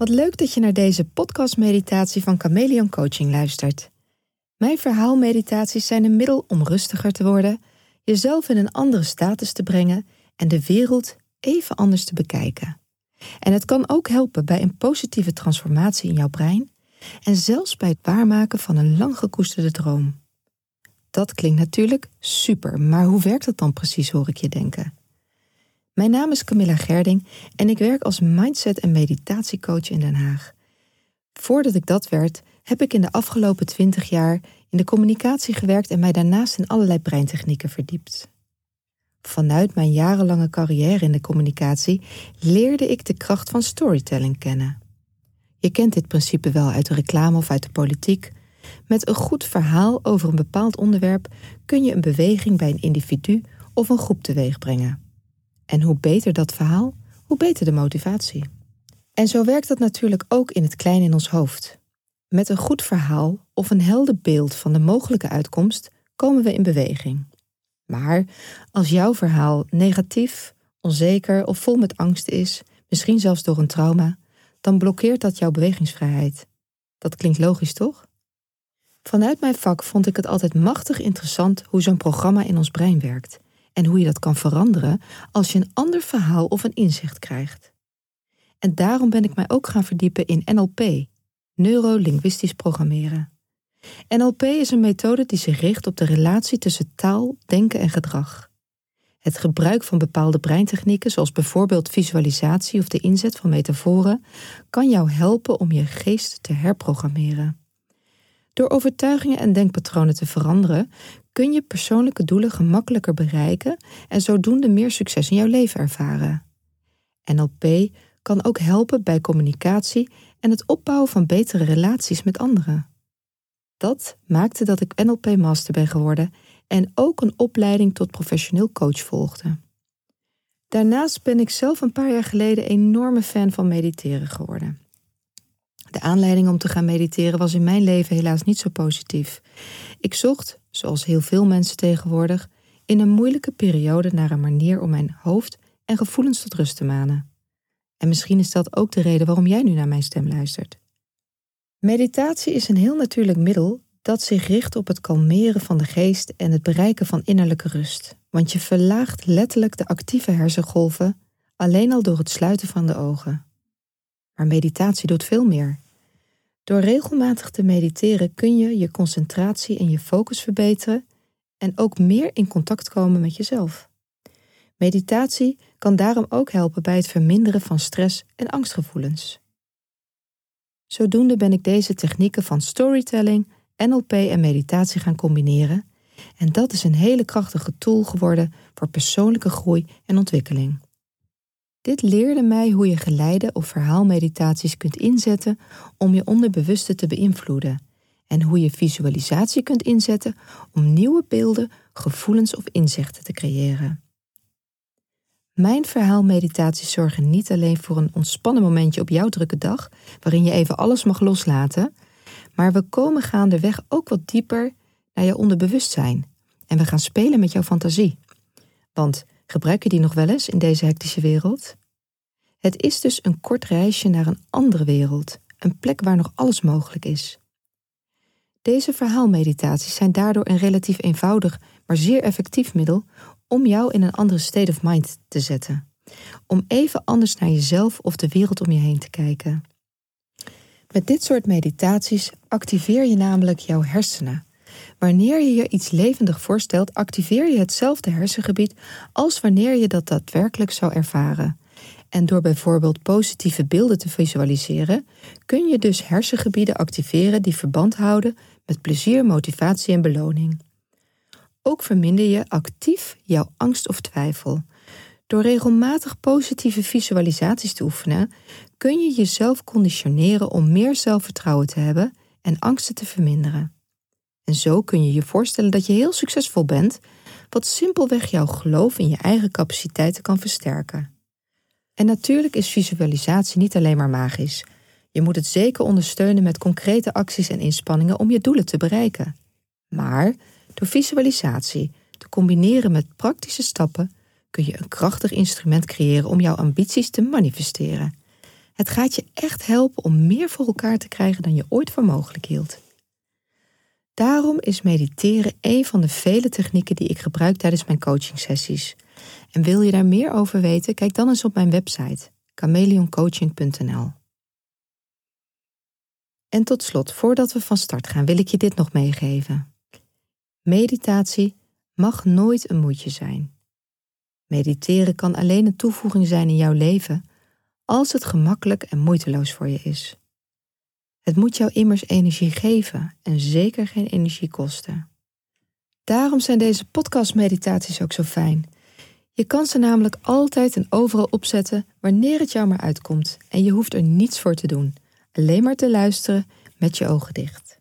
Wat leuk dat je naar deze podcastmeditatie van Chameleon Coaching luistert. Mijn verhaalmeditaties zijn een middel om rustiger te worden, jezelf in een andere status te brengen en de wereld even anders te bekijken. En het kan ook helpen bij een positieve transformatie in jouw brein en zelfs bij het waarmaken van een lang gekoesterde droom. Dat klinkt natuurlijk super, maar hoe werkt dat dan precies, hoor ik je denken? Mijn naam is Camilla Gerding en ik werk als mindset- en meditatiecoach in Den Haag. Voordat ik dat werd, heb ik in de afgelopen twintig jaar in de communicatie gewerkt en mij daarnaast in allerlei breintechnieken verdiept. Vanuit mijn jarenlange carrière in de communicatie leerde ik de kracht van storytelling kennen. Je kent dit principe wel uit de reclame of uit de politiek. Met een goed verhaal over een bepaald onderwerp kun je een beweging bij een individu of een groep teweeg brengen. En hoe beter dat verhaal, hoe beter de motivatie. En zo werkt dat natuurlijk ook in het klein in ons hoofd. Met een goed verhaal of een helder beeld van de mogelijke uitkomst komen we in beweging. Maar als jouw verhaal negatief, onzeker of vol met angst is, misschien zelfs door een trauma, dan blokkeert dat jouw bewegingsvrijheid. Dat klinkt logisch, toch? Vanuit mijn vak vond ik het altijd machtig interessant hoe zo'n programma in ons brein werkt en hoe je dat kan veranderen als je een ander verhaal of een inzicht krijgt. En daarom ben ik mij ook gaan verdiepen in NLP, neurolinguistisch programmeren. NLP is een methode die zich richt op de relatie tussen taal, denken en gedrag. Het gebruik van bepaalde breintechnieken, zoals bijvoorbeeld visualisatie of de inzet van metaforen, kan jou helpen om je geest te herprogrammeren. Door overtuigingen en denkpatronen te veranderen, kun je persoonlijke doelen gemakkelijker bereiken en zodoende meer succes in jouw leven ervaren. NLP kan ook helpen bij communicatie en het opbouwen van betere relaties met anderen. Dat maakte dat ik NLP Master ben geworden en ook een opleiding tot professioneel coach volgde. Daarnaast ben ik zelf een paar jaar geleden enorme fan van mediteren geworden. De aanleiding om te gaan mediteren was in mijn leven helaas niet zo positief. Ik zocht, zoals heel veel mensen tegenwoordig, in een moeilijke periode naar een manier om mijn hoofd en gevoelens tot rust te manen. En misschien is dat ook de reden waarom jij nu naar mijn stem luistert. Meditatie is een heel natuurlijk middel dat zich richt op het kalmeren van de geest en het bereiken van innerlijke rust. Want je verlaagt letterlijk de actieve hersengolven alleen al door het sluiten van de ogen. Maar meditatie doet veel meer. Door regelmatig te mediteren kun je je concentratie en je focus verbeteren en ook meer in contact komen met jezelf. Meditatie kan daarom ook helpen bij het verminderen van stress en angstgevoelens. Zodoende ben ik deze technieken van storytelling, NLP en meditatie gaan combineren. En dat is een hele krachtige tool geworden voor persoonlijke groei en ontwikkeling. Dit leerde mij hoe je geleide of verhaalmeditaties kunt inzetten om je onderbewuste te beïnvloeden en hoe je visualisatie kunt inzetten om nieuwe beelden, gevoelens of inzichten te creëren. Mijn verhaalmeditaties zorgen niet alleen voor een ontspannen momentje op jouw drukke dag, waarin je even alles mag loslaten, maar we komen gaandeweg ook wat dieper naar je onderbewustzijn en we gaan spelen met jouw fantasie. Want gebruik je die nog wel eens in deze hectische wereld? Het is dus een kort reisje naar een andere wereld, een plek waar nog alles mogelijk is. Deze verhaalmeditaties zijn daardoor een relatief eenvoudig, maar zeer effectief middel om jou in een andere state of mind te zetten. Om even anders naar jezelf of de wereld om je heen te kijken. Met dit soort meditaties activeer je namelijk jouw hersenen. Wanneer je je iets levendig voorstelt, activeer je hetzelfde hersengebied als wanneer je dat daadwerkelijk zou ervaren. En door bijvoorbeeld positieve beelden te visualiseren, kun je dus hersengebieden activeren die verband houden met plezier, motivatie en beloning. Ook verminder je actief jouw angst of twijfel. Door regelmatig positieve visualisaties te oefenen, kun je jezelf conditioneren om meer zelfvertrouwen te hebben en angsten te verminderen. En zo kun je je voorstellen dat je heel succesvol bent, wat simpelweg jouw geloof in je eigen capaciteiten kan versterken. En natuurlijk is visualisatie niet alleen maar magisch. Je moet het zeker ondersteunen met concrete acties en inspanningen om je doelen te bereiken. Maar door visualisatie te combineren met praktische stappen kun je een krachtig instrument creëren om jouw ambities te manifesteren. Het gaat je echt helpen om meer voor elkaar te krijgen dan je ooit voor mogelijk hield. Daarom is mediteren een van de vele technieken die ik gebruik tijdens mijn coachingsessies. En wil je daar meer over weten, kijk dan eens op mijn website chameleoncoaching.nl. En tot slot, voordat we van start gaan, wil ik je dit nog meegeven. Meditatie mag nooit een moedje zijn. Mediteren kan alleen een toevoeging zijn in jouw leven als het gemakkelijk en moeiteloos voor je is. Het moet jou immers energie geven en zeker geen energie kosten. Daarom zijn deze podcastmeditaties ook zo fijn. Je kan ze namelijk altijd en overal opzetten wanneer het jou maar uitkomt en je hoeft er niets voor te doen, alleen maar te luisteren met je ogen dicht.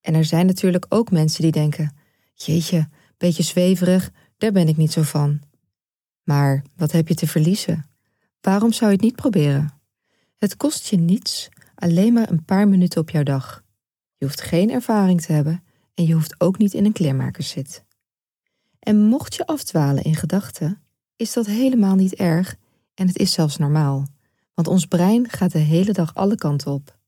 En er zijn natuurlijk ook mensen die denken: Jeetje, beetje zweverig, daar ben ik niet zo van. Maar wat heb je te verliezen? Waarom zou je het niet proberen? Het kost je niets, alleen maar een paar minuten op jouw dag. Je hoeft geen ervaring te hebben en je hoeft ook niet in een kleermakerszit. En mocht je afdwalen in gedachten, is dat helemaal niet erg en het is zelfs normaal, want ons brein gaat de hele dag alle kanten op.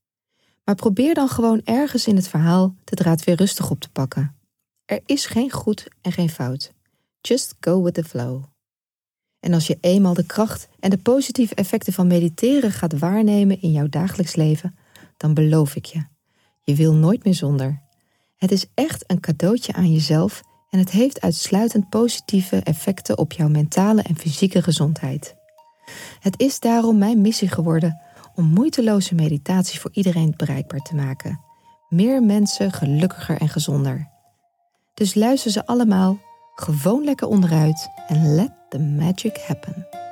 Maar probeer dan gewoon ergens in het verhaal de draad weer rustig op te pakken. Er is geen goed en geen fout. Just go with the flow. En als je eenmaal de kracht en de positieve effecten van mediteren gaat waarnemen in jouw dagelijks leven, dan beloof ik je, je wil nooit meer zonder. Het is echt een cadeautje aan jezelf en het heeft uitsluitend positieve effecten op jouw mentale en fysieke gezondheid. Het is daarom mijn missie geworden om moeiteloze meditatie voor iedereen bereikbaar te maken. Meer mensen gelukkiger en gezonder. Dus luister ze allemaal gewoon lekker onderuit en let the magic happen.